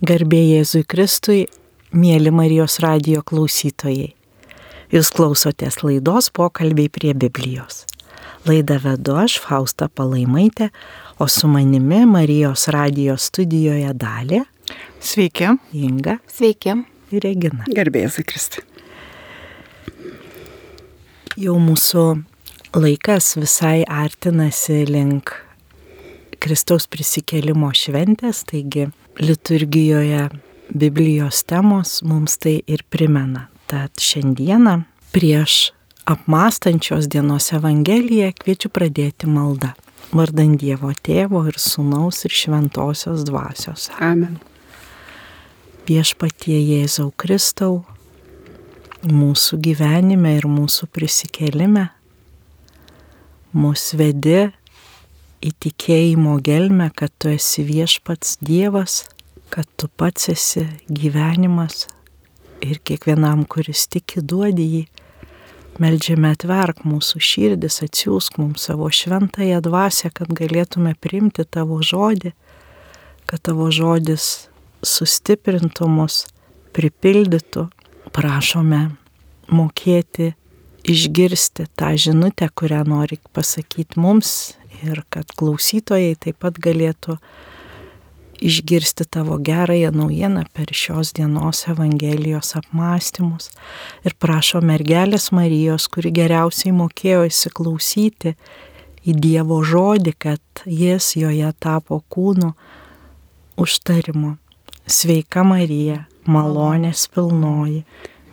Garbė Jėzui Kristui, mėly Marijos radio klausytojai. Jūs klausotės laidos pokalbiai prie Biblijos. Laidą vedu aš, Fausta Palaimaitė, o su manimi Marijos radio studijoje dalė. Sveiki. Inga. Sveiki. Ir Regina. Garbė Jėzui Kristui. Jau mūsų laikas visai artinasi link Kristaus prisikėlimo šventės, taigi liturgijoje Biblijos temos mums tai ir primena. Tad šiandieną prieš apmastančios dienos Evangeliją kviečiu pradėti maldą. Vardant Dievo Tėvo ir Sūnaus ir Šventosios Dvasios. Amen. Viešpatie Jėzau Kristau, mūsų gyvenime ir mūsų prisikėlime, mūsų vedi į tikėjimo gelmę, kad tu esi viešpats Dievas, kad tu pats esi gyvenimas ir kiekvienam, kuris tiki, duodi jį. Meldžiame atverk mūsų širdis, atsiūsk mums savo šventąją dvasę, kad galėtume priimti tavo žodį, kad tavo žodis sustiprintų mus, pripildytų. Prašome mokėti išgirsti tą žinutę, kurią nori pasakyti mums ir kad klausytojai taip pat galėtų išgirsti tavo gerąją naujieną per šios dienos Evangelijos apmąstymus. Ir prašo mergelės Marijos, kuri geriausiai mokėjo įsiklausyti į Dievo žodį, kad jis joje tapo kūnu užtarimu. Sveika Marija, malonės pilnoji,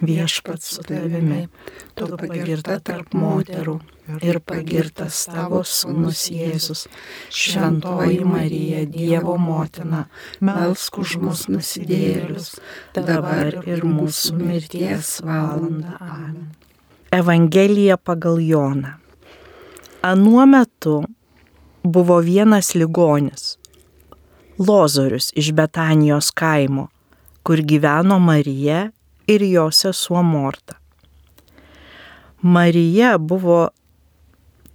viešpats su tavimi, tu pagirta tarp moterų ir pagirtas tavo sūnus Jėzus. Šventoji Marija, Dievo motina, melsk už mus nusidėlius, dabar ir mūsų mirties valanda. Amen. Evangelija pagal Joną. Anuo metu buvo vienas ligonis, Lozorius iš Betanijos kaimo, kur gyveno Marija ir jos sesuo Morta. Marija buvo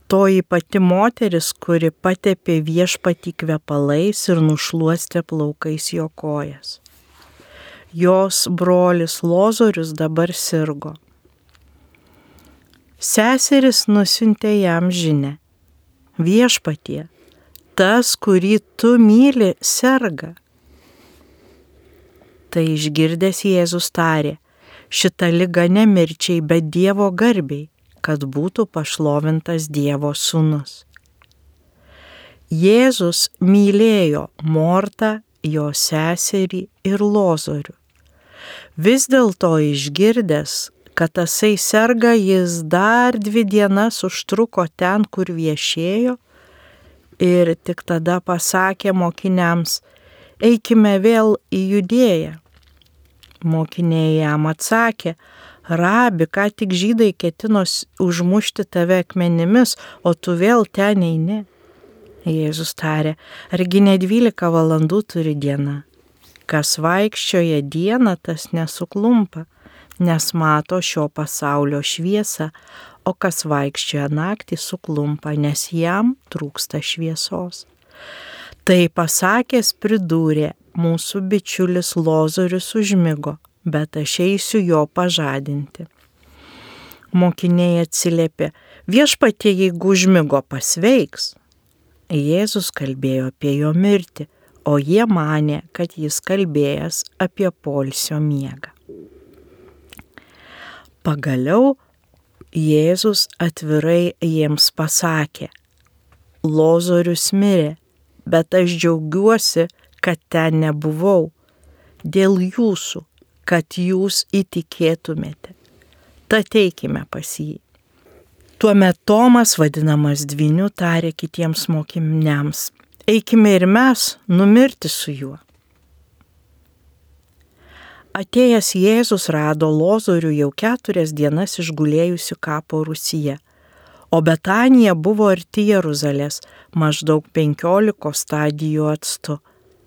toji pati moteris, kuri patepė viešpatį kvepalais ir nušuostė plaukais jo kojas. Jos brolis Lozorius dabar sirgo. Seseris nusintė jam žinę. Viešpatie, tas, kurį tu myli, serga. Tai išgirdęs Jėzus tarė, šita lyga nemirčiai, bet Dievo garbiai kad būtų pašlovintas Dievo sūnus. Jėzus mylėjo Mortą, jo seserį ir Lozorių. Vis dėlto išgirdęs, kad tasai serga, jis dar dvi dienas užtruko ten, kur viešėjo ir tik tada pasakė mokiniams, eikime vėl į judėją. Mokiniai jam atsakė, rabi, ką tik žydai ketino užmušti tave akmenimis, o tu vėl ten eini. Jėzus tarė, argi ne dvylika valandų turi diena. Kas vaikščioja dieną, tas nesuklumpa, nes mato šio pasaulio šviesą, o kas vaikščioja naktį suklumpa, nes jam trūksta šviesos. Tai pasakęs pridūrė, mūsų bičiulis Lozorius užmygo, bet aš eisiu jo pažadinti. Mokiniai atsiliepė, viešpatie, jeigu užmygo pasveiks. Jėzus kalbėjo apie jo mirtį, o jie manė, kad jis kalbėjęs apie polsio miegą. Pagaliau Jėzus atvirai jiems pasakė, Lozorius mirė, bet aš džiaugiuosi, kad ten nebuvau dėl jūsų, kad jūs įtikėtumėte. Tad teikime pas jį. Tuomet Tomas, vadinamas dviniu, tarė kitiems mokiniams, eikime ir mes numirti su juo. Atėjęs Jėzus rado Lozorių jau keturias dienas išgulėjusi kapo Rusyje, o Betanija buvo arti Jeruzalės, maždaug penkioliko stadijų atstu.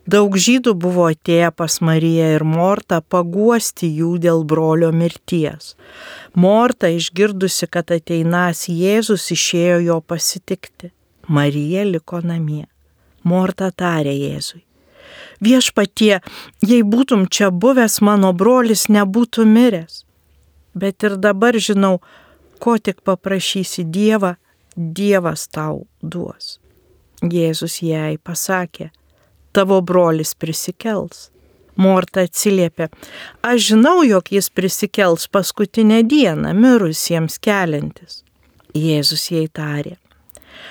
Daug žydų buvo atėję pas Mariją ir Mortą paguosti jų dėl brolio mirties. Morta išgirdusi, kad ateinas Jėzus išėjo jo pasitikti. Marija liko namie. Morta tarė Jėzui. Viešpatie, jei būtum čia buvęs, mano brolis nebūtų miręs. Bet ir dabar žinau, ko tik paprašysi Dievą, Dievas tau duos. Jėzus jai pasakė, tavo brolis prisikels. Morta atsiliepė, aš žinau, jog jis prisikels paskutinę dieną mirusiems keliantis. Jėzus jai tarė,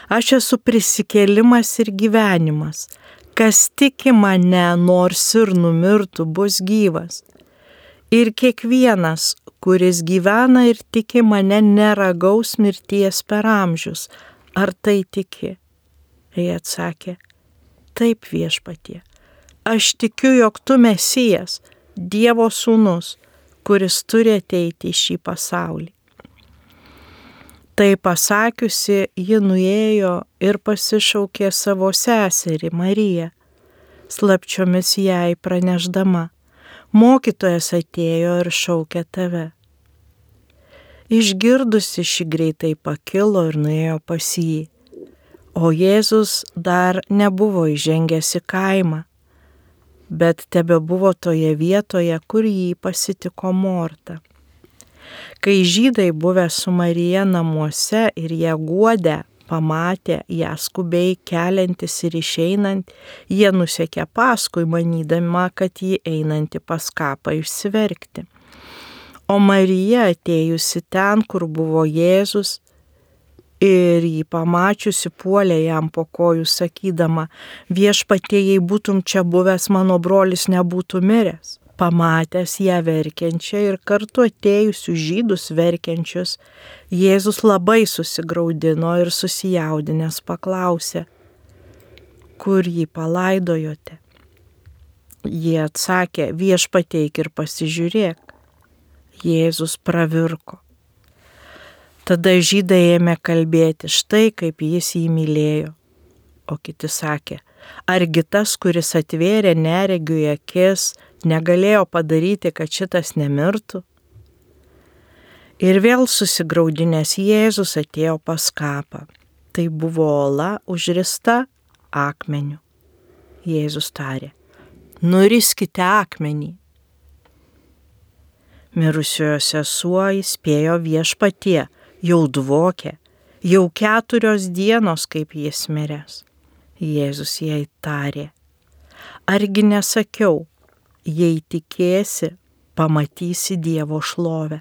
aš esu prisikėlimas ir gyvenimas, kas tiki mane, nors ir numirtų, bus gyvas. Ir kiekvienas, kuris gyvena ir tiki mane, neragaus mirties per amžius. Ar tai tiki? Jie atsakė, taip viešpatie. Aš tikiu, jog tu mesijas, Dievo sūnus, kuris turi ateiti į šį pasaulį. Tai pasakiusi, ji nuėjo ir pasišaukė savo seserį Mariją, slapčiomis jai praneždama, mokytojas atėjo ir šaukė tave. Išgirdusi šį greitai pakilo ir nuėjo pas jį, o Jėzus dar nebuvo įžengęs į kaimą bet tebe buvo toje vietoje, kur jį pasitiko Morta. Kai žydai buvę su Marija namuose ir ją guodę, pamatė ją skubiai keliantis ir išeinant, jie nusekė paskui, manydama, kad jį einanti pas kapą išsiverkti. O Marija atėjusi ten, kur buvo Jėzus, ir jį pamačiusi puolė jam po kojų sakydama, viešpatie, jei būtum čia buvęs, mano brolis nebūtų miręs. Pamatęs ją verkiančią ir kartu atėjusius žydus verkiančius, Jėzus labai susigaudino ir susijaudinęs paklausė, kur jį palaidojote. Jie atsakė, viešpateik ir pasižiūrėk. Jėzus pravirko. Tada žydai ėmė kalbėti, štai kaip jis jį mylėjo. O kiti sakė, argi tas, kuris atvėrė neregiui akis, negalėjo padaryti, kad šitas nemirtų? Ir vėl susigaudinės Jėzus atėjo pas kapą. Tai buvo ola užrista akmeniu. Jėzus tarė, nuriskite akmenį. Mirusiojo sesuo įspėjo viešpatie, jau dvokė, jau keturios dienos kaip jis miręs. Jėzus jai tarė, argi nesakiau, jei tikėsi, pamatysi Dievo šlovę.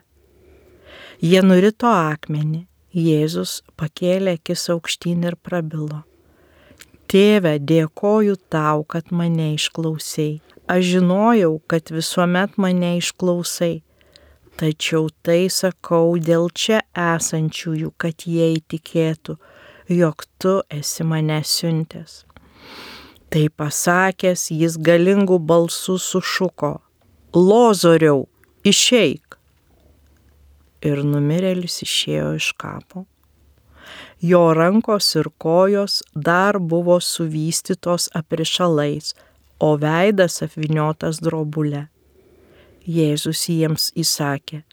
Jie nurito akmenį, Jėzus pakėlė akis aukštyn ir prabilo. Tėve, dėkoju tau, kad mane išklausai. Aš žinojau, kad visuomet mane išklausai Tačiau tai sakau dėl čia esančiųjų, kad jie įtikėtų, jog tu esi mane siuntęs. Tai pasakęs, jis galingų balsų sušuko, Lozoriau, išeik. Ir numirėlis išėjo iš kapo. Jo rankos ir kojos dar buvo suvystytos aprišalais, o veidas apviniotas drobulė. Jėzus jiems įsakė,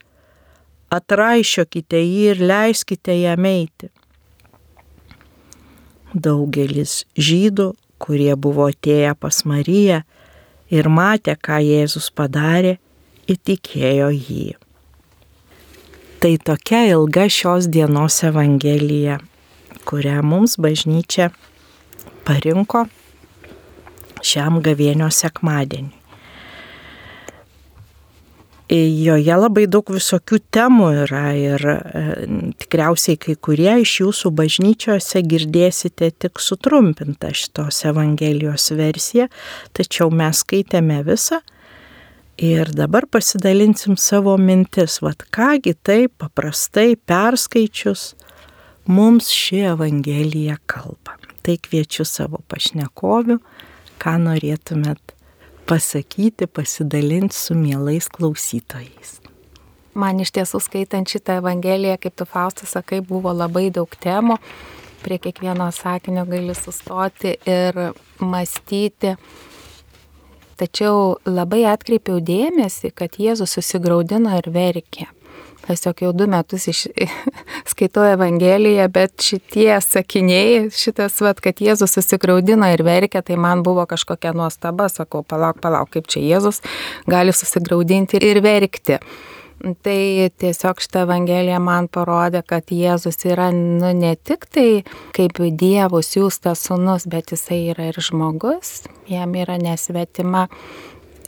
atraišiokite jį ir leiskite jam eiti. Daugelis žydų, kurie buvo atėję pas Mariją ir matė, ką Jėzus padarė, įtikėjo jį. Tai tokia ilga šios dienos evangelija, kurią mums bažnyčia parinko šiam gavėnio sekmadienį. Joje labai daug visokių temų yra ir e, tikriausiai kai kurie iš jūsų bažnyčiose girdėsite tik sutrumpintą šitos Evangelijos versiją, tačiau mes skaitėme visą ir dabar pasidalinsim savo mintis, vad kągi taip paprastai perskaičius mums ši Evangelija kalba. Tai kviečiu savo pašnekovių, ką norėtumėt pasakyti, pasidalinti su mielais klausytojais. Man iš tiesų skaitant šitą Evangeliją, kaip tu Faustas sakai, buvo labai daug temų. Prie kiekvieno sakinio gali sustoti ir mąstyti. Tačiau labai atkreipiau dėmesį, kad Jėzus susigaudino ir verkė. Tiesiog jau du metus iš, skaitau Evangeliją, bet šitie sakiniai, šitas, vat, kad Jėzus susigaudino ir verkė, tai man buvo kažkokia nuostaba, sakau, palauk, palauk, kaip čia Jėzus gali susigaudinti ir verkti. Tai tiesiog šitą Evangeliją man parodė, kad Jėzus yra nu, ne tik tai kaip Dievo siūstas sunus, bet jisai yra ir žmogus, jam yra nesvetima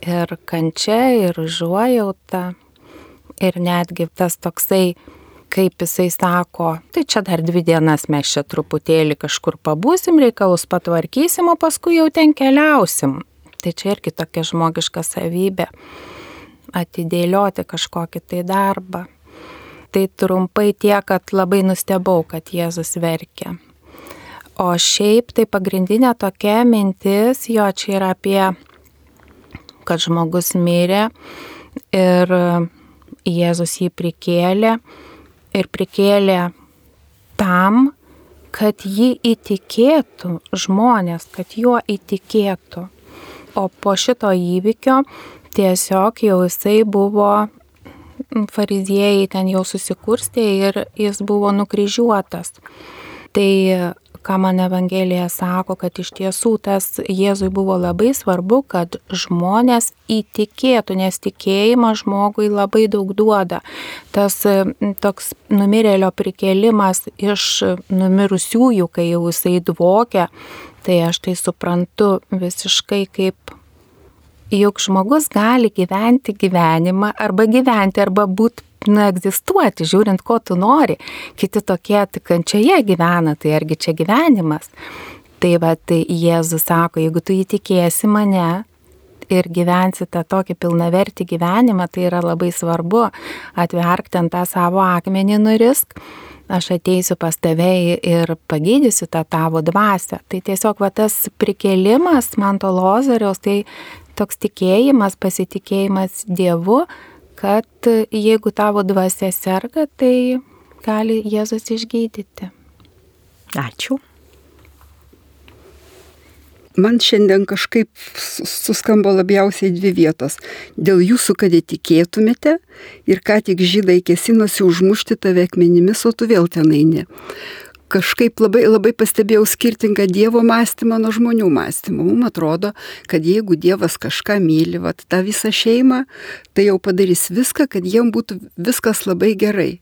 ir kančia, ir žuojauta, ir netgi tas toksai, kaip jisai sako, tai čia dar dvi dienas mes čia truputėlį kažkur pabūsim, reikalus patvarkysim, o paskui jau ten keliausim. Tai čia irgi tokia žmogiška savybė atidėlioti kažkokį tai darbą. Tai trumpai tiek, kad labai nustebau, kad Jėzus verkia. O šiaip tai pagrindinė tokia mintis, jo čia yra apie, kad žmogus mirė ir Jėzus jį prikėlė ir prikėlė tam, kad jį įtikėtų žmonės, kad juo įtikėtų. O po šito įvykio tiesiog jau jisai buvo, fariziejai ten jau susikurstė ir jis buvo nukryžiuotas. Tai ką man Evangelija sako, kad iš tiesų tas Jėzui buvo labai svarbu, kad žmonės įtikėtų, nes tikėjimas žmogui labai daug duoda. Tas toks numirėlio prikelimas iš numirusiųjų, kai jau jisai dvokia, tai aš tai suprantu visiškai kaip juk žmogus gali gyventi gyvenimą arba gyventi arba būti nu, egzistuoti, žiūrint, ko tu nori. Kiti tokie tik kančioje gyvena, tai argi čia gyvenimas. Tai va, tai Jėzus sako, jeigu tu įtikėsi mane ir gyvensi tą tokį pilnavertį gyvenimą, tai yra labai svarbu atverk ten tą savo akmenį nurisk. Aš ateisiu pas tave ir pagydysiu tą tavo dvasę. Tai tiesiog va tas prikelimas man to lozoriaus, tai toks tikėjimas, pasitikėjimas Dievu, kad jeigu tavo dvasia serga, tai gali Jėzus išgydyti. Ačiū. Man šiandien kažkaip suskambo labiausiai dvi vietos. Dėl jūsų, kad įtikėtumėte ir ką tik žydai kesinosi užmušti tave akmenimis, o tu vėl ten eini kažkaip labai, labai pastebėjau skirtingą Dievo mąstymą nuo žmonių mąstymą. Mums atrodo, kad jeigu Dievas kažką myli, vat, tą visą šeimą, tai jau padarys viską, kad jiem būtų viskas labai gerai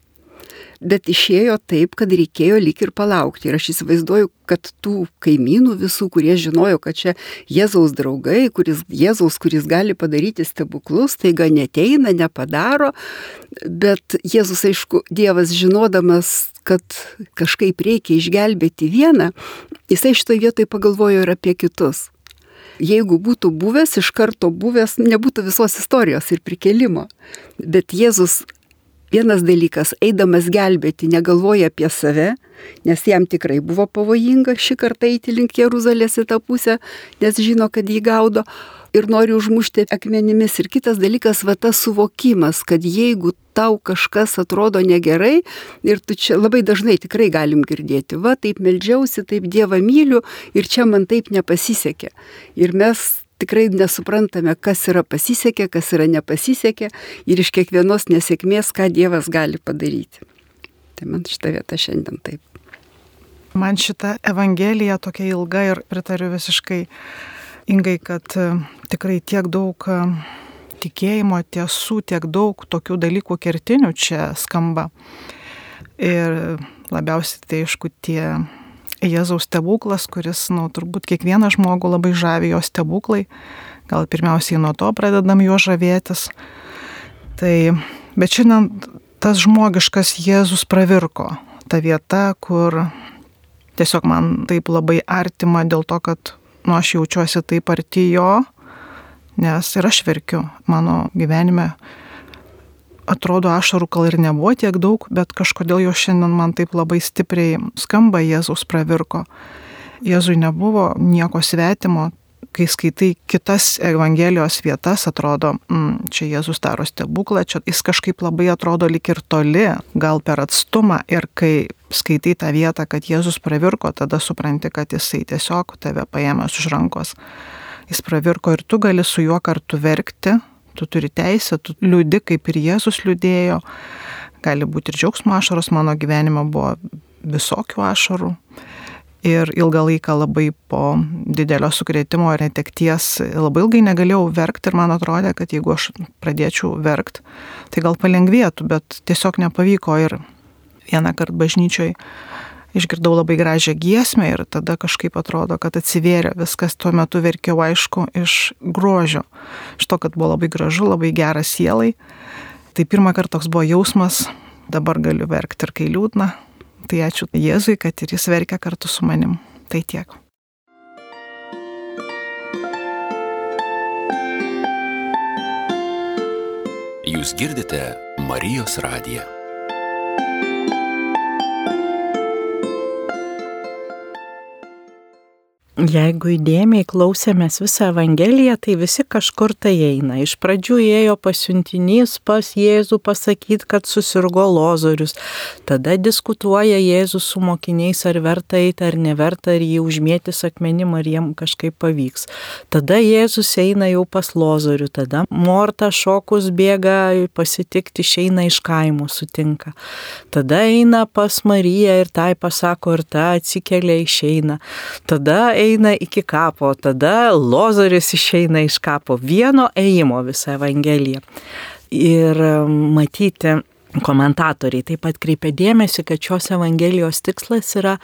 bet išėjo taip, kad reikėjo lik ir palaukti. Ir aš įsivaizduoju, kad tų kaimynų visų, kurie žinojo, kad čia Jėzaus draugai, kuris, Jėzaus, kuris gali padaryti stebuklus, taiga neteina, nepadaro, bet Jėzus, aišku, Dievas žinodamas, kad kažkaip reikia išgelbėti vieną, jisai šitoje vietoje pagalvojo ir apie kitus jeigu būtų buvęs, iš karto buvęs, nebūtų visos istorijos ir prikelimo. Bet Jėzus Vienas dalykas, eidamas gelbėti, negalvoja apie save, nes jam tikrai buvo pavojinga šį kartą eiti link Jeruzalės į tą pusę, nes žino, kad jį gaudo ir nori užmušti akmenimis. Ir kitas dalykas, va tas suvokimas, kad jeigu tau kažkas atrodo negerai ir tu čia labai dažnai tikrai galim girdėti, va taip melžiausi, taip Dievą myliu ir čia man taip nepasisekė. Ir mes tikrai nesuprantame, kas yra pasisekė, kas yra nepasisekė ir iš kiekvienos nesėkmės, ką Dievas gali padaryti. Tai man šitą vietą šiandien taip. Man šita Evangelija tokia ilga ir pritariu visiškai ingai, kad e, tikrai tiek daug e, tikėjimo tiesų, tiek daug tokių dalykų kertinių čia skamba. Ir labiausiai tai aišku tie Jėzaus stebuklas, kuris, na, nu, turbūt kiekvieną žmogų labai žavi jo stebuklai. Gal pirmiausiai nuo to pradedam juo žavėtis. Tai, bet šiandien tas žmogiškas Jėzus pravirko. Ta vieta, kur tiesiog man taip labai artima dėl to, kad, nu, aš jaučiuosi taip arti jo, nes ir aš verkiu mano gyvenime atrodo ašarų gal ir nebuvo tiek daug, bet kažkodėl jo šiandien man taip labai stipriai skamba Jėzaus pravirko. Jėzui nebuvo nieko svetimo, kai skaitai kitas Evangelijos vietas, atrodo, mm, čia Jėzus daro stebuklą, čia jis kažkaip labai atrodo lik ir toli, gal per atstumą. Ir kai skaitai tą vietą, kad Jėzus pravirko, tada supranti, kad jisai tiesiog tave paėmęs už rankos. Jis pravirko ir tu gali su juo kartu verkti, tu turi teisę, tu liūdi kaip ir Jėzus liūdėjo, gali būti ir džiaugsmo ašaros, mano gyvenime buvo visokių ašarų. Ir ilgą laiką labai po didelio sukrėtimo ir netekties labai ilgai negalėjau verkti ir man atrodė, kad jeigu aš pradėčiau verkti, tai gal palengvėtų, bet tiesiog nepavyko ir vieną kartą bažnyčioj išgirdau labai gražią giesmę ir tada kažkaip atrodo, kad atsivėrė viskas, tuo metu verkiau aišku iš grožio, iš to, kad buvo labai gražu, labai geras sielai. Tai pirmą kartą toks buvo jausmas, dabar galiu verkti ir kai liūdna. Tai ačiū Jėzui, kad ir jis verkia kartu su manim. Tai tiek. Jūs girdite Marijos radiją. Jeigu įdėmiai klausėmės visą Evangeliją, tai visi kažkur tai eina. Iš pradžių ėjo pasiuntinys pas Jėzų pasakyti, kad susirgo lozorius. Tada diskutuoja Jėzus su mokiniais, ar verta eiti, ar neverta, ar jį užmėti akmenim, ar jiem kažkaip pavyks. Tada Jėzus eina jau pas lozorių, tada Morta šokus bėga pasitikti, išeina iš kaimo, sutinka. Tada eina pas Mariją ir tai pasako, ir ta atsikelia, išeina. Tada eina iki kapo, tada Lozaris išeina iš kapo. Vieno ėjimo visą Evangeliją. Ir um, matyti, komentatoriai taip pat kreipia dėmesį, kad šios Evangelijos tikslas yra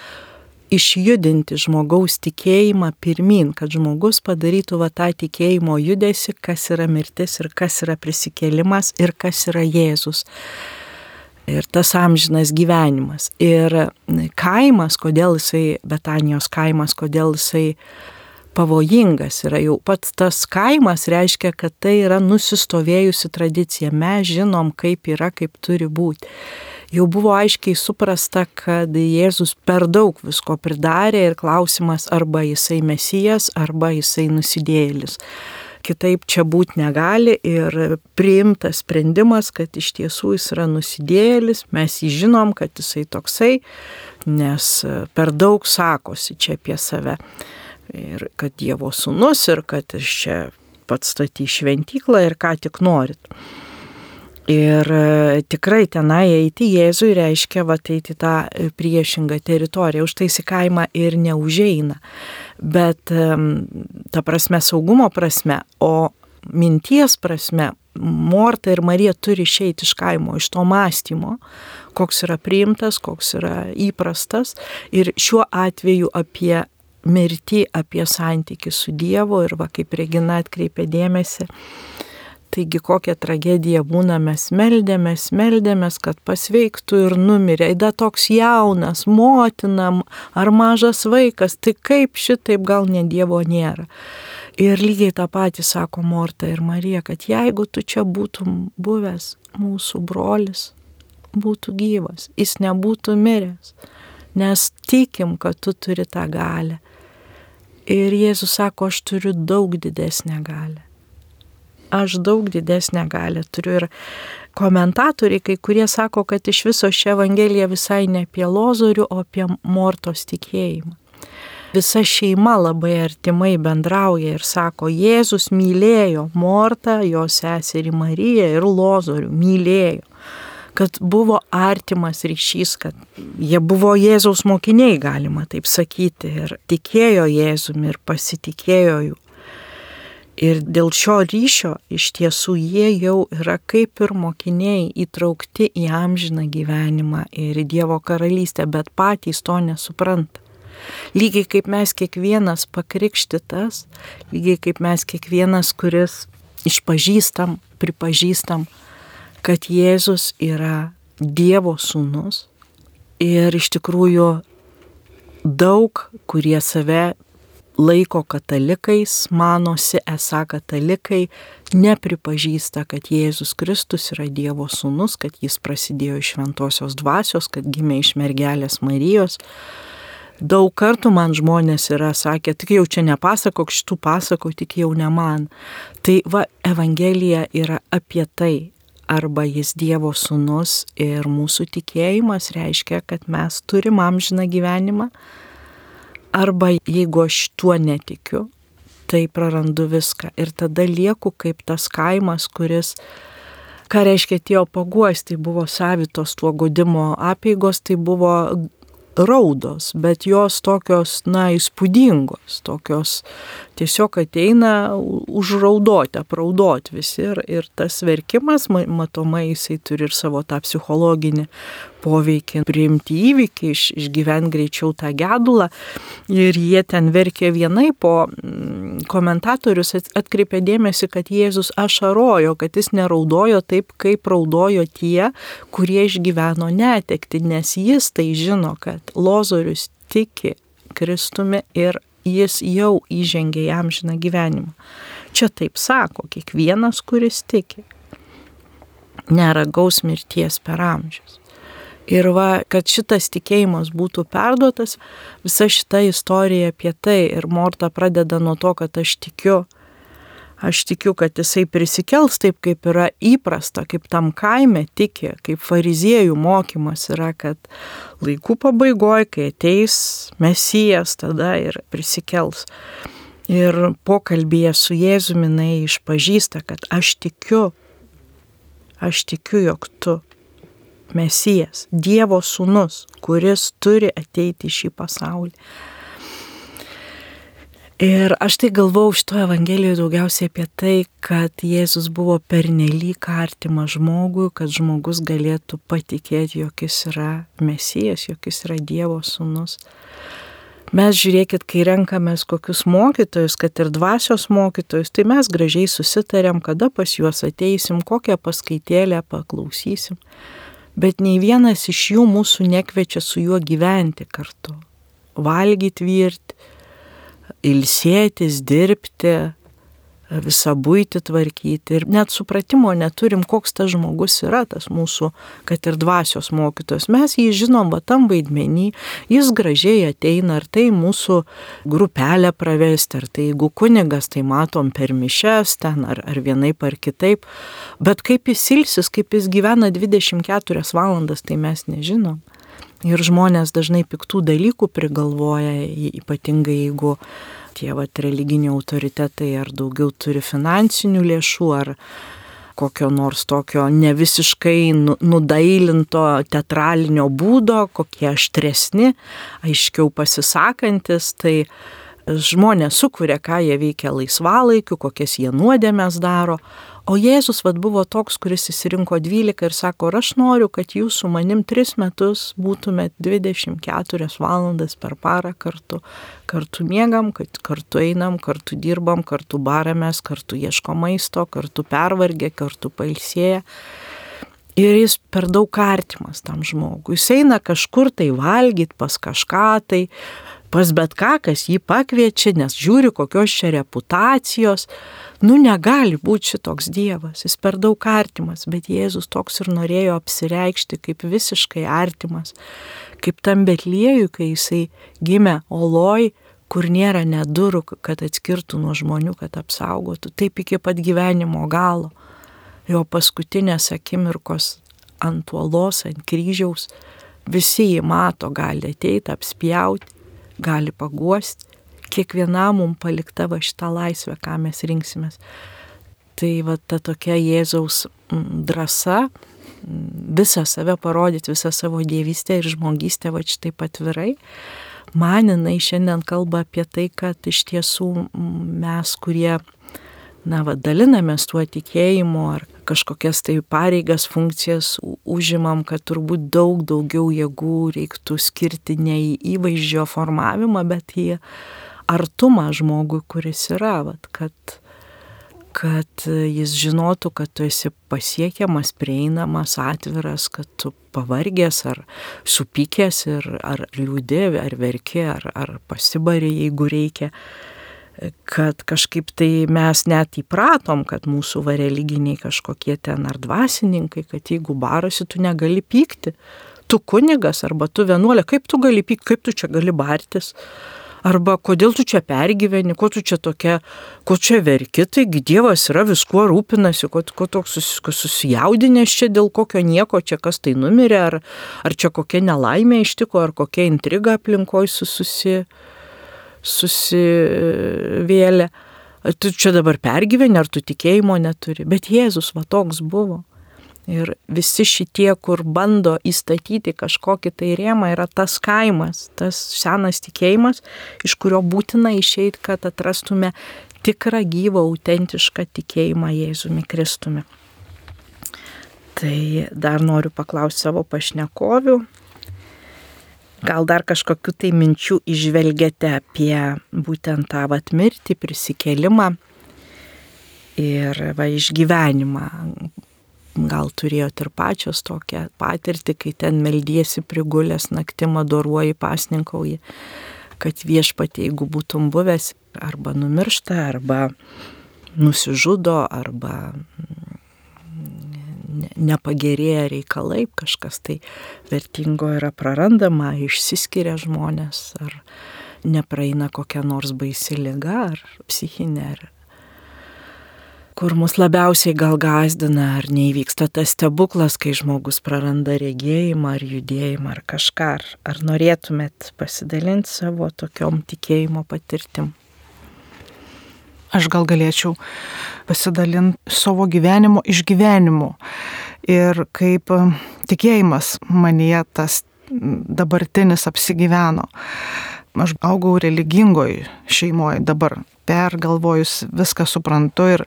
išjudinti žmogaus tikėjimą pirmin, kad žmogus padarytų va tą tikėjimo judesi, kas yra mirtis ir kas yra prisikėlimas ir kas yra Jėzus ir tas amžinas gyvenimas. Ir kaimas, kodėl jisai, Betanijos kaimas, kodėl jisai pavojingas yra jau pats tas kaimas, reiškia, kad tai yra nusistovėjusi tradicija. Mes žinom, kaip yra, kaip turi būti. Jau buvo aiškiai suprasta, kad Jėzus per daug visko pridarė ir klausimas arba jisai mesijas, arba jisai nusidėlis kitaip čia būti negali ir priimtas sprendimas, kad iš tiesų jis yra nusidėlis, mes jį žinom, kad jisai toksai, nes per daug sakosi čia apie save. Ir kad Dievo sūnus ir kad iš čia pats staty šventyklą ir ką tik norit. Ir tikrai tenai eiti Jėzui reiškia va eiti tą priešingą teritoriją, už tai į kaimą ir neužeina bet ta prasme saugumo prasme, o minties prasme Morta ir Marija turi išeiti iš kaimo, iš to mąstymo, koks yra priimtas, koks yra įprastas ir šiuo atveju apie mirtį, apie santykių su Dievu ir va kaip Regina atkreipė dėmesį, Taigi kokia tragedija būna, mes meldėmės, meldėmės, kad pasveiktų ir numirė. Eida toks jaunas, motinam ar mažas vaikas, tai kaip šitaip gal ne Dievo nėra. Ir lygiai tą patį sako Morta ir Marija, kad jeigu tu čia būtum buvęs, mūsų brolis būtų gyvas, jis nebūtų miręs, nes tikim, kad tu turi tą galę. Ir Jėzus sako, aš turiu daug didesnę galę aš daug didesnę galę turiu. Ir komentatoriai, kai kurie sako, kad iš viso ši Evangelija visai ne apie lozorių, o apie mortos tikėjimą. Visa šeima labai artimai bendrauja ir sako, Jėzus mylėjo Mortą, jo seserį Mariją ir lozorių mylėjo kad buvo artimas ryšys, kad jie buvo Jėzaus mokiniai, galima taip sakyti, ir tikėjo Jėzumi ir pasitikėjo jų. Ir dėl šio ryšio iš tiesų jie jau yra kaip ir mokiniai įtraukti į amžiną gyvenimą ir į Dievo karalystę, bet patys to nesupranta. Lygiai kaip mes kiekvienas pakrikštytas, lygiai kaip mes kiekvienas, kuris išpažįstam, pripažįstam, kad Jėzus yra Dievo sūnus. Ir iš tikrųjų daug, kurie save laiko katalikais, manosi esą katalikai, nepripažįsta, kad Jėzus Kristus yra Dievo sūnus, kad jis prasidėjo iš šventosios dvasios, kad gimė iš mergelės Marijos. Daug kartų man žmonės yra sakę, tik jau čia nepasakok šitų pasako, tik jau ne man. Tai va, Evangelija yra apie tai, arba jis Dievo sūnus ir mūsų tikėjimas reiškia, kad mes turim amžiną gyvenimą, Arba jeigu aš tuo netikiu, tai prarandu viską. Ir tada lieku kaip tas kaimas, kuris Ką reiškia atėjo paguosti, tai buvo savitos tuo godimo apėgos, tai buvo raudos, bet jos tokios, na, įspūdingos, tokios tiesiog ateina užraudoti, apraudoti visi ir, ir tas verkimas, matomai, jisai turi ir savo tą psichologinį poveikį, priimti įvykį, iš, išgyventi greičiau tą gedulą. Ir jie ten verkė vienai, po mm, komentatorius atkreipė dėmesį, kad Jėzus ašarojo, kad jis neraudojo taip, kaip raudojo tie, kurie išgyveno netekti, nes jis tai žino, kad Lozorius tiki Kristumi ir jis jau įžengė į amžiną gyvenimą. Čia taip sako kiekvienas, kuris tiki. Neragaus mirties per amžius. Ir va, kad šitas tikėjimas būtų perduotas, visa šita istorija apie tai ir Morta pradeda nuo to, kad aš tikiu, Aš tikiu, kad jisai prisikels taip, kaip yra įprasta, kaip tam kaime tiki, kaip fariziejų mokymas yra, kad laikų pabaigoje, kai ateis mesijas, tada ir prisikels. Ir pokalbėje su Jėzumi jinai išpažįsta, kad aš tikiu, aš tikiu, jog tu mesijas, Dievo sūnus, kuris turi ateiti į šį pasaulį. Ir aš tai galvau šitoje Evangelijoje daugiausiai apie tai, kad Jėzus buvo pernelyg artimas žmogui, kad žmogus galėtų patikėti, jog jis yra mesijas, jog jis yra Dievo sūnus. Mes žiūrėkit, kai renkamės kokius mokytojus, kad ir dvasios mokytojus, tai mes gražiai susitarėm, kada pas juos ateisim, kokią paskaitėlę paklausysim. Bet nei vienas iš jų mūsų nekviečia su juo gyventi kartu, valgyti, virti ilsėtis, dirbti, visą būti tvarkyti ir net supratimo neturim, koks tas žmogus yra, tas mūsų, kad ir dvasios mokytojas. Mes jį žinom, va tam vaidmenį, jis gražiai ateina, ar tai mūsų grupelę pravesti, ar tai jeigu kunigas, tai matom per mišes ten, ar, ar vienaip ar kitaip, bet kaip jis ilsis, kaip jis gyvena 24 valandas, tai mes nežinom. Ir žmonės dažnai piktų dalykų prigalvoja, ypatingai jeigu tie vat, religiniai autoritetai ar daugiau turi finansinių lėšų, ar kokio nors tokio ne visiškai nu, nudailinto teatralinio būdo, kokie aštresni, aiškiau pasisakantis, tai žmonės sukuria, ką jie veikia laisvalaikiu, kokias jie nuodėmės daro, O Jėzus vad buvo toks, kuris įsirinko 12 ir sako, aš noriu, kad jūs su manim 3 metus būtumėt 24 valandas per parą kartu. Kartu miegam, kad kartu einam, kartu dirbam, kartu baramės, kartu ieško maisto, kartu pervargę, kartu pailsėję. Ir jis per daug artimas tam žmogui. Jis eina kažkur tai valgyti pas kažką tai, pas bet ką, kas jį pakviečia, nes žiūri, kokios čia reputacijos. Nu, negali būti šitoks Dievas, jis per daug artimas, bet Jėzus toks ir norėjo apsireikšti kaip visiškai artimas, kaip tam Betliejui, kai jisai gimė oloj, kur nėra net durų, kad atskirtų nuo žmonių, kad apsaugotų, taip iki pat gyvenimo galo. Jo paskutinės akimirkos ant uolos, ant kryžiaus, visi jį mato, gali ateiti, apspjauti gali paguosti, kiekvienam mums palikta va šitą laisvę, ką mes rinksimės. Tai va ta tokia Jėzaus drąsa, visą save parodyti, visą savo dievystę ir žmogystę va šitai atvirai. Man jinai šiandien kalba apie tai, kad iš tiesų mes, kurie na, va, dalinamės tuo tikėjimu ar kažkokias tai pareigas, funkcijas užimam, kad turbūt daug daugiau jėgų reiktų skirti ne į įvaizdžio formavimą, bet į artumą žmogui, kuris yra, va, kad, kad jis žinotų, kad tu esi pasiekiamas, prieinamas, atviras, kad tu pavargęs ar supykęs ir ar liūdė, ar verki, ar, ar pasibari, jeigu reikia kad kažkaip tai mes net įpratom, kad mūsų va religiniai kažkokie ten ar dvasininkai, kad jeigu barasi, tu negali pykti. Tu kunigas arba tu vienuolė, kaip tu gali pykti, kaip tu čia gali bartis. Arba kodėl tu čia pergyveni, ko tu čia tokia, ko čia verki, taigi Dievas yra viskuo rūpinasi, ko, ko toks sus, susijaudinęs čia dėl kokio nieko, čia kas tai numirė, ar, ar čia kokia nelaimė ištiko, ar kokia intriga aplinkoje susi, susivėlė. Tu čia dabar pergyveni, ar tu tikėjimo neturi. Bet Jėzus va toks buvo. Ir visi šitie, kur bando įstatyti kažkokį tai rėmą, yra tas kaimas, tas senas tikėjimas, iš kurio būtina išeiti, kad atrastume tikrą, gyvą, autentišką tikėjimą Jėzumi Kristumi. Tai dar noriu paklausti savo pašnekovių, gal dar kažkokiu tai minčių išvelgiate apie būtent tą vat mirtį, prisikelimą ir va išgyvenimą gal turėjot ir pačios tokią patirtį, kai ten meldiesi prigulęs naktį adoruoji, pasninkauji, kad viešpatie, jeigu būtum buvęs, arba numiršta, arba nusižudo, arba nepagerėja reikalai, kažkas tai vertingo yra prarandama, išsiskiria žmonės, ar nepraeina kokia nors baisi lyga, ar psichinė, ar kur mus labiausiai gal gazdina, ar neįvyksta tas stebuklas, kai žmogus praranda regėjimą ar judėjimą ar kažką. Ar, ar norėtumėt pasidalinti savo tokiom tikėjimo patirtim? Aš gal galėčiau pasidalinti savo gyvenimo išgyvenimu. Ir kaip tikėjimas manyje tas dabartinis apsigyveno. Aš augau religingoj šeimoje dabar, pergalvojus viską suprantu ir,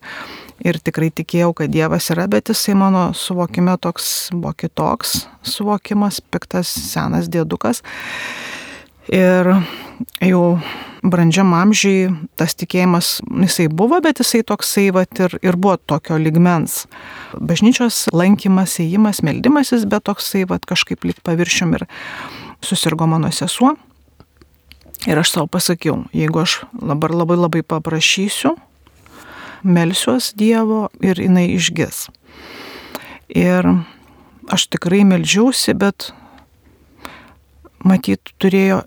ir tikrai tikėjau, kad Dievas yra, bet jisai mano suvokime toks buvo kitoks suvokimas, piktas senas dėdukas. Ir jau brandžiam amžiai tas tikėjimas, jisai buvo, bet jisai toksai vat, ir, ir buvo tokio ligmens. Bažnyčios lankymas, įėjimas, meldimasis, bet toksai vat, kažkaip lik paviršium ir susirgo mano sesuo. Ir aš savo pasakiau, jeigu aš dabar labai labai paprašysiu, melsiuos Dievo ir jinai išgis. Ir aš tikrai melžiausi, bet matyt, turėjo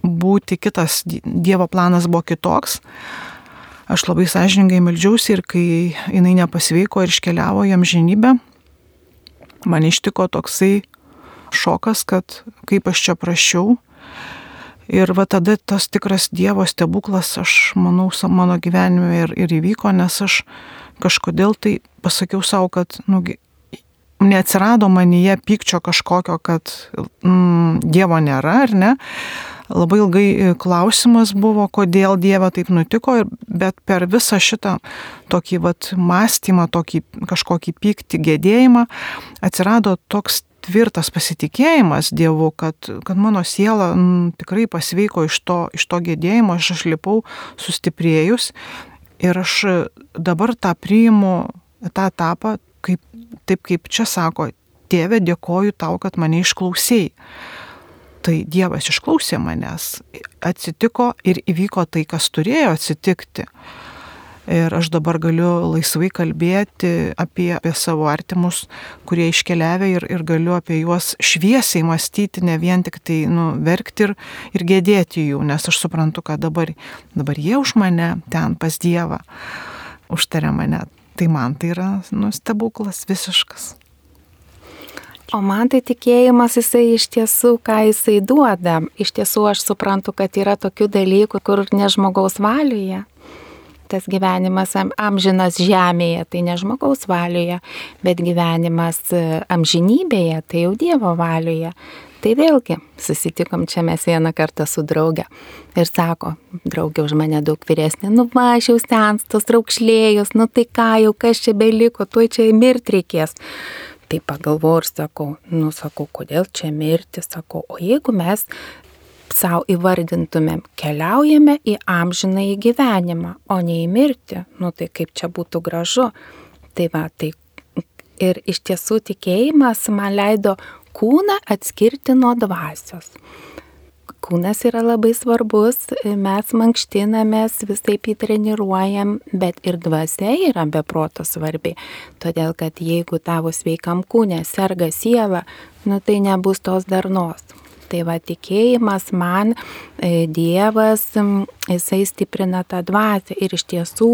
būti kitas, Dievo planas buvo kitoks. Aš labai sąžiningai melžiausi ir kai jinai nepasveiko ir iškeliavo jam žinybę, man ištiko toksai šokas, kad kaip aš čia prašiau, Ir va tada tas tikras Dievo stebuklas, aš manau, mano gyvenime ir, ir įvyko, nes aš kažkodėl tai pasakiau savo, kad nu, neatsirado manyje pykčio kažkokio, kad mm, Dievo nėra ar ne. Labai ilgai e, klausimas buvo, kodėl Dieve taip nutiko, bet per visą šitą tokį vat, mąstymą, tokį kažkokį pyktį, gėdėjimą atsirado toks tvirtas pasitikėjimas Dievu, kad, kad mano siela m, tikrai pasveiko iš to, iš to gėdėjimo, aš išlipau sustiprėjus ir aš dabar tą priimu, tą etapą, kaip, taip kaip čia sako, tėve, dėkoju tau, kad mane išklausėjai. Tai Dievas išklausė manęs, atsitiko ir įvyko tai, kas turėjo atsitikti. Ir aš dabar galiu laisvai kalbėti apie, apie savo artimus, kurie iškeliavę ir, ir galiu apie juos šviesiai mąstyti, ne vien tik tai nu, verkti ir, ir gėdėti jų, nes aš suprantu, kad dabar, dabar jie už mane ten pas Dievą užtarė mane. Tai man tai yra nu, stebuklas visiškas. O man tai tikėjimas jisai iš tiesų, ką jisai duoda. Iš tiesų aš suprantu, kad yra tokių dalykų, kur ne žmogaus valioje tas gyvenimas amžinas žemėje, tai ne žmogaus valioje, bet gyvenimas e, amžinybėje, tai jau Dievo valioje. Tai vėlgi susitikom čia mes vieną kartą su drauge ir sako, draugė už mane daug vyresnė, nu mažiau senstos, raukšlėjus, nu tai ką jau, kas čia beliko, tuoj čia mirti reikės. Tai pagalvoju ir sakau, nu sakau, kodėl čia mirti, sakau, o jeigu mes savo įvardintumėm, keliaujame į amžiną į gyvenimą, o ne į mirtį, nu tai kaip čia būtų gražu. Tai va, tai ir iš tiesų tikėjimas man leido kūną atskirti nuo dvasios. Kūnas yra labai svarbus, mes mankštinamės, visai įtreniruojam, bet ir dvasia yra beproto svarbi. Todėl, kad jeigu tavo sveikam kūne serga siela, nu tai nebus tos darnos. Tai va tikėjimas man, e, Dievas, jisai stiprina tą dvasę ir iš tiesų,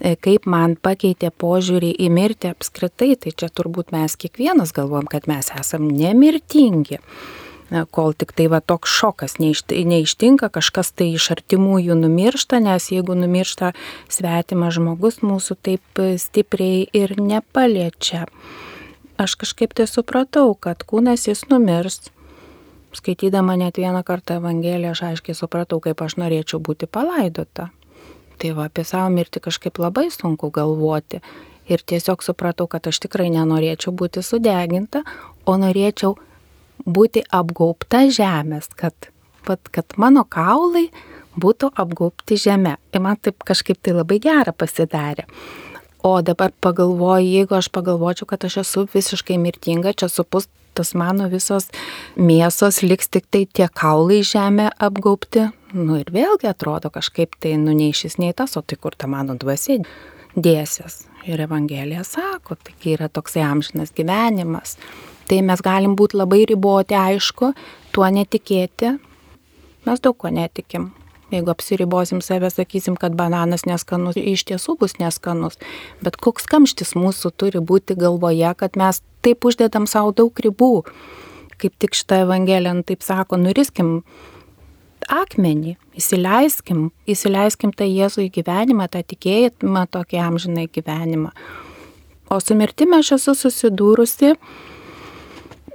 e, kaip man pakeitė požiūrį į mirtį apskritai, tai čia turbūt mes kiekvienas galvom, kad mes esam nemirtingi kol tik tai va toks šokas neištinka, kažkas tai iš artimųjų numiršta, nes jeigu numiršta svetimas žmogus, mūsų taip stipriai ir nepaliečia aš kažkaip tai supratau, kad kūnas jis numirs. Skaitydama net vieną kartą Evangeliją, aš aiškiai supratau, kaip aš norėčiau būti palaidota. Tai va, apie savo mirtį kažkaip labai sunku galvoti. Ir tiesiog supratau, kad aš tikrai nenorėčiau būti sudeginta, o norėčiau būti apgaubta žemės, kad, pat, kad mano kaulai būtų apgaubti žemė. Ir man taip kažkaip tai labai gera pasidarė. O dabar pagalvoju, jeigu aš pagalvočiau, kad aš esu visiškai mirtinga, čia supus tas mano visos mėsos liks tik tai tie kaulai žemė apgaubti. Nu ir vėlgi atrodo kažkaip tai, nu nei šis, nei tas, o tai kur ta mano dvasia dėsis. Ir Evangelija sako, tai yra toksai amžinas gyvenimas. Tai mes galim būti labai riboti, aišku, tuo netikėti. Mes daug ko netikim. Jeigu apsiribosim save, sakysim, kad bananas neskanus, iš tiesų bus neskanus. Bet koks kamštis mūsų turi būti galvoje, kad mes taip uždedam savo daug ribų. Kaip tik šitą evangeliją nu, taip sako, nuriskim akmenį, įsileiskim, įsileiskim tą Jėzų į gyvenimą, tą tikėjimą, tokį amžinai gyvenimą. O su mirtimi aš esu susidūrusi,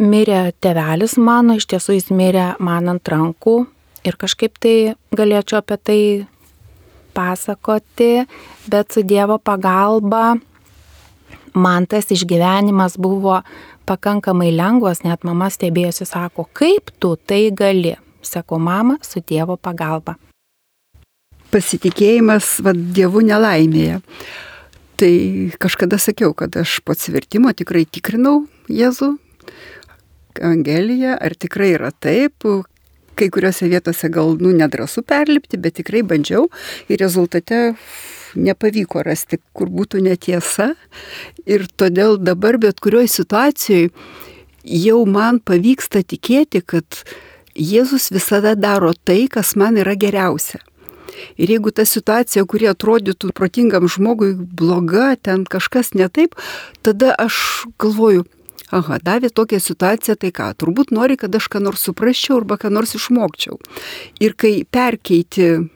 mirė tevelis mano, iš tiesų jis mirė man ant rankų, Ir kažkaip tai galėčiau apie tai pasakoti, bet su Dievo pagalba man tas išgyvenimas buvo pakankamai lengvas, net mama stebėjosi, sako, kaip tu tai gali. Sako, mama, su Dievo pagalba. Pasitikėjimas vad Dievu nelaimėje. Tai kažkada sakiau, kad aš po atsivertimo tikrai tikrinau Jėzų, Evangeliją, ar tikrai yra taip, kai kuriuose vietose gal, nu, nedrasu perlipti, bet tikrai bandžiau ir rezultate nepavyko rasti, kur būtų netiesa. Ir todėl dabar bet kurioje situacijoje jau man pavyksta tikėti, kad Jėzus visada daro tai, kas man yra geriausia. Ir jeigu ta situacija, kuri atrodytų protingam žmogui bloga, ten kažkas ne taip, tada aš galvoju, aha, davė tokią situaciją, tai ką, turbūt nori, kad aš ką nors suprasčiau arba ką nors išmokčiau. Ir kai perkeiti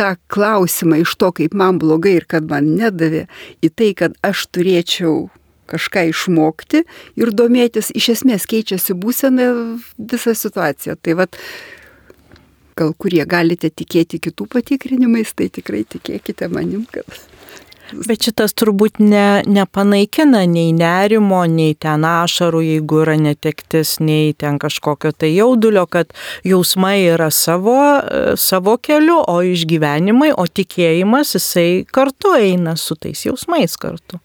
tą klausimą iš to, kaip man blogai ir kad man nedavė, į tai, kad aš turėčiau kažką išmokti ir domėtis, iš esmės keičiasi būsena visa situacija. Tai vad, gal kurie galite tikėti kitų patikrinimais, tai tikrai tikėkite manim, kad Bet šitas turbūt ne, nepanaikina nei nerimo, nei ten ašarų, jeigu yra netektis, nei ten kažkokio tai jaudulio, kad jausmai yra savo, savo keliu, o išgyvenimai, o tikėjimas jisai kartu eina su tais jausmais kartu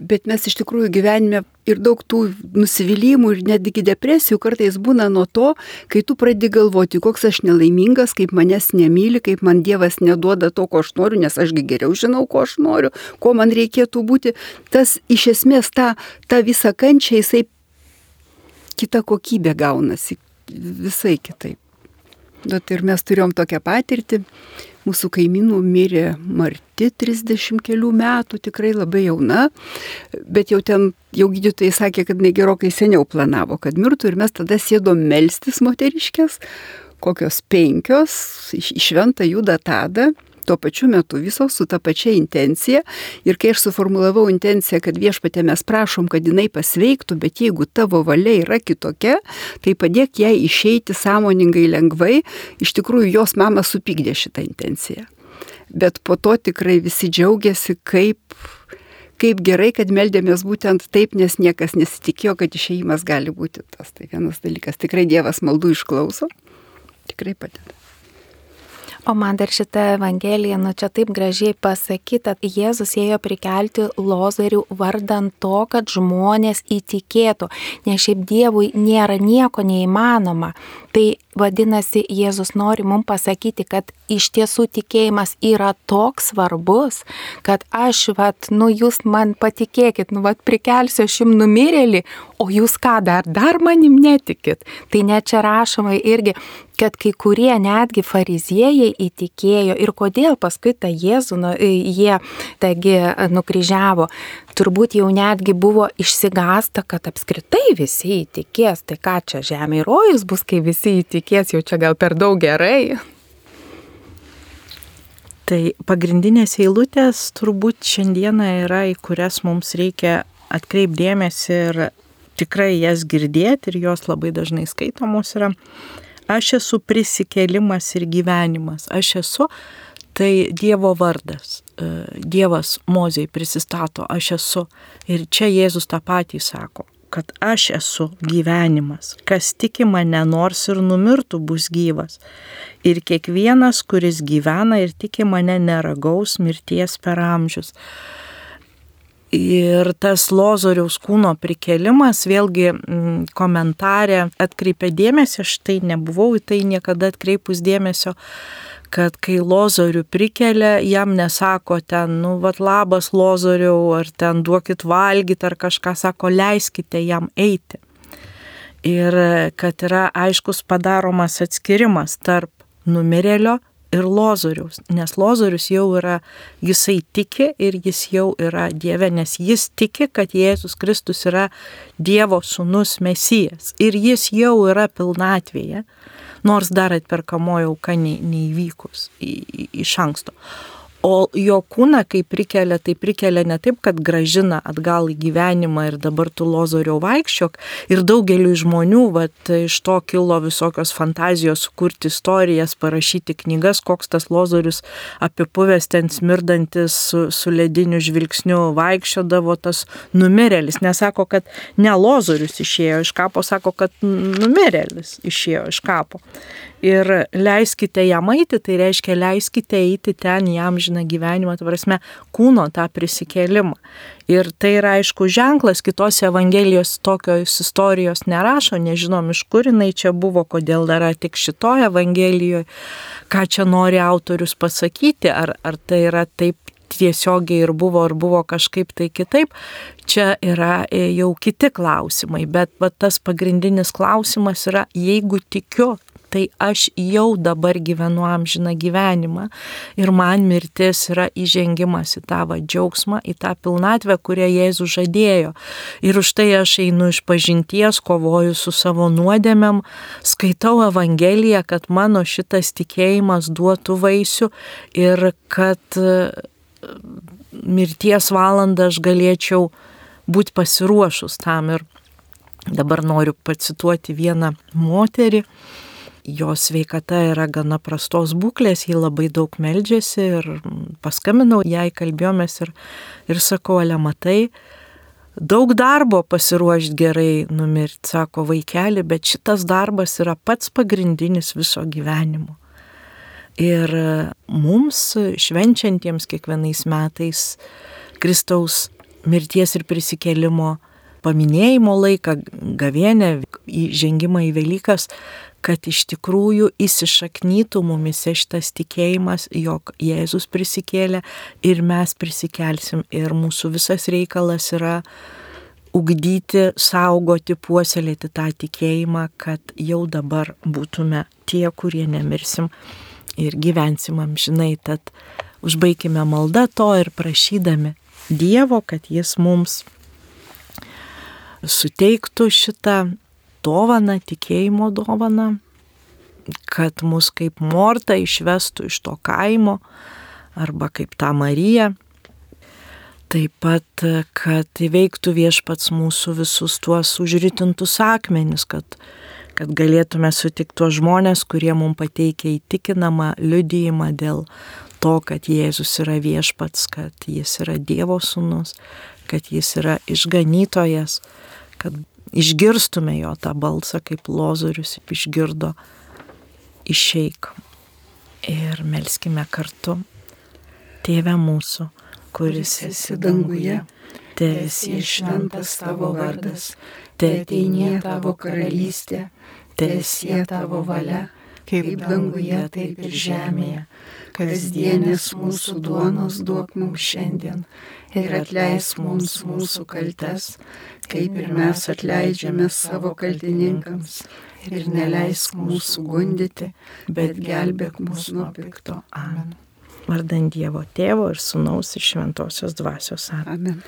bet mes iš tikrųjų gyvenime ir daug tų nusivylimų ir netgi depresijų kartais būna nuo to, kai tu pradedi galvoti, koks aš nelaimingas, kaip manęs nemyli, kaip man Dievas neduoda to, ko aš noriu, nes ašgi geriau žinau, ko aš noriu, ko man reikėtų būti. Tas iš esmės tą, tą visą kančią jisai kita kokybė gaunasi, visai kitaip. Bet ir mes turėjom tokią patirtį, mūsų kaimynų mirė Marti 30 kelių metų, tikrai labai jauna, bet jau ten, jau gydytojai sakė, kad jinai gerokai seniau planavo, kad mirtų ir mes tada sėdom melstis moteriškės, kokios penkios, iš šventą judą tada tuo pačiu metu visos su ta pačia intencija. Ir kai aš suformulavau intenciją, kad viešpatė mes prašom, kad jinai pasveiktų, bet jeigu tavo valia yra kitokia, tai padėk jai išeiti sąmoningai lengvai. Iš tikrųjų, jos mama supykdė šitą intenciją. Bet po to tikrai visi džiaugiasi, kaip kaip gerai, kad meldėmės būtent taip, nes niekas nesitikėjo, kad išėjimas gali būti tas. Tai vienas dalykas. Tikrai Dievas maldų išklauso, tikrai padeda. O man dar šitą Evangeliją, nu čia taip gražiai pasakyta, Jėzus ėjo prikelti lozarių vardant to, kad žmonės įtikėtų, nes šiaip Dievui nėra nieko neįmanoma. Tai vadinasi, Jėzus nori mums pasakyti, kad iš tiesų tikėjimas yra toks svarbus, kad aš, vat, nu jūs man patikėkit, nu vat prikelsiu aš jums numirėlį, o jūs ką dar, dar manim netikit. Tai net čia rašoma irgi, kad kai kurie netgi fariziejai įtikėjo ir kodėl paskui tą Jėzų nu, jie taigi nukryžiavo. Turbūt jau netgi buvo išsigasta, kad apskritai visi įtikės. Tai ką čia žemė ir rojus bus, kai visi įtikės, jau čia gal per daug gerai. Tai pagrindinės eilutės turbūt šiandieną yra, į kurias mums reikia atkreipdėmėsi ir tikrai jas girdėti ir jos labai dažnai skaitomos yra. Aš esu prisikėlimas ir gyvenimas. Aš esu tai Dievo vardas. E, Dievas Mozei prisistato, aš esu. Ir čia Jėzus tą patį sako, kad aš esu gyvenimas. Kas tiki mane, nors ir numirtų, bus gyvas. Ir kiekvienas, kuris gyvena ir tiki mane, neragaus mirties per amžius. Ir tas lozoriaus kūno prikelimas, vėlgi mm, komentarė atkreipė dėmesį, aš tai nebuvau į tai niekada atkreipus dėmesio, kad kai lozorių prikelia, jam nesako ten, nu, vad labas lozoriau, ar ten duokit valgyti, ar kažką sako, leiskite jam eiti. Ir kad yra aiškus padaromas atskirimas tarp numirėlio ir lozoriaus, nes lozorius jau yra, jisai tiki ir jis jau yra Dieve, nes jis tiki, kad Jėzus Kristus yra Dievo sūnus Mesijas ir jis jau yra pilnatvėje, nors dar atperkamoji auka neįvykus iš anksto. O jo kūną, kai prikelia, tai prikelia ne taip, kad gražina atgal į gyvenimą ir dabar tu lozoriau vaikščiok. Ir daugeliu žmonių, vat, iš to kilo visokios fantazijos kurti istorijas, parašyti knygas, koks tas lozorius apipuvęs ten smirdantis su, su lediniu žvilgsniu vaikščiodavo tas numirėlis. Nesako, kad ne lozorius išėjo iš kapo, sako, kad numirėlis išėjo iš kapo ir leiskite jam eiti, tai reiškia leiskite eiti ten jam žiną gyvenimą, tai prasme, kūno tą prisikėlimą. Ir tai yra aišku ženklas, kitos evangelijos tokios istorijos nerašo, nežinom iš kur jinai čia buvo, kodėl dar tik šitoje evangelijoje, ką čia nori autorius pasakyti, ar, ar tai yra taip tiesiogiai ir buvo, ar buvo kažkaip tai kitaip, čia yra e, jau kiti klausimai, bet va, tas pagrindinis klausimas yra, jeigu tikiu, tai aš jau dabar gyvenu amžiną gyvenimą ir man mirtis yra įžengimas į tą va džiaugsmą, į tą pilnatvę, kurią Jėzus žadėjo. Ir už tai aš einu iš pažinties, kovoju su savo nuodėmėm, skaitau Evangeliją, kad mano šitas tikėjimas duotų vaisių ir kad e, mirties valandą aš galėčiau būti pasiruošus tam. Ir dabar noriu pacituoti vieną moterį, jos sveikata yra gana prastos būklės, ji labai daug meldžiasi ir paskambinau jai, kalbėjomės ir, ir sakau, ale matai, daug darbo pasiruošti gerai numirti, sako vaikeli, bet šitas darbas yra pats pagrindinis viso gyvenimo. Ir mums švenčiantiems kiekvienais metais Kristaus mirties ir prisikėlimo paminėjimo laiką, gavienę, įžengimą į Velykas, kad iš tikrųjų įsišaknytų mumise šitas tikėjimas, jog Jėzus prisikėlė ir mes prisikelsim. Ir mūsų visas reikalas yra ugdyti, saugoti, puoselėti tą tikėjimą, kad jau dabar būtume tie, kurie nemirsim ir gyvensim amžinai. Tad užbaigime maldą to ir prašydami Dievo, kad Jis mums suteiktų šitą dovaną, tikėjimo dovaną, kad mus kaip morta išvestų iš to kaimo arba kaip tą Mariją. Taip pat, kad įveiktų viešpats mūsų visus tuos užritintus akmenis, kad, kad galėtume sutikti tuos žmonės, kurie mums pateikia įtikinamą liudijimą dėl to, kad Jėzus yra viešpats, kad jis yra Dievo sūnus, kad jis yra išganytojas, kad išgirstume jo tą balsą, kaip lozorius išgirdo išeik. Ir melskime kartu. Tėve mūsų, kuris esi danguje, te esi šventas tavo vardas, te ateinie tavo karalystė, te esi tavo valia, kaip danguje, taip ir žemėje. Kasdienės mūsų duonos duok mums šiandien ir atleisk mums mūsų kaltes, kaip ir mes atleidžiame savo kaltininkams. Ir neleisk mūsų gundyti, bet gelbėk mus nuo pikto. Amen. Vardant Dievo Tėvo ir Sūnaus ir Šventosios Dvasios. Amen.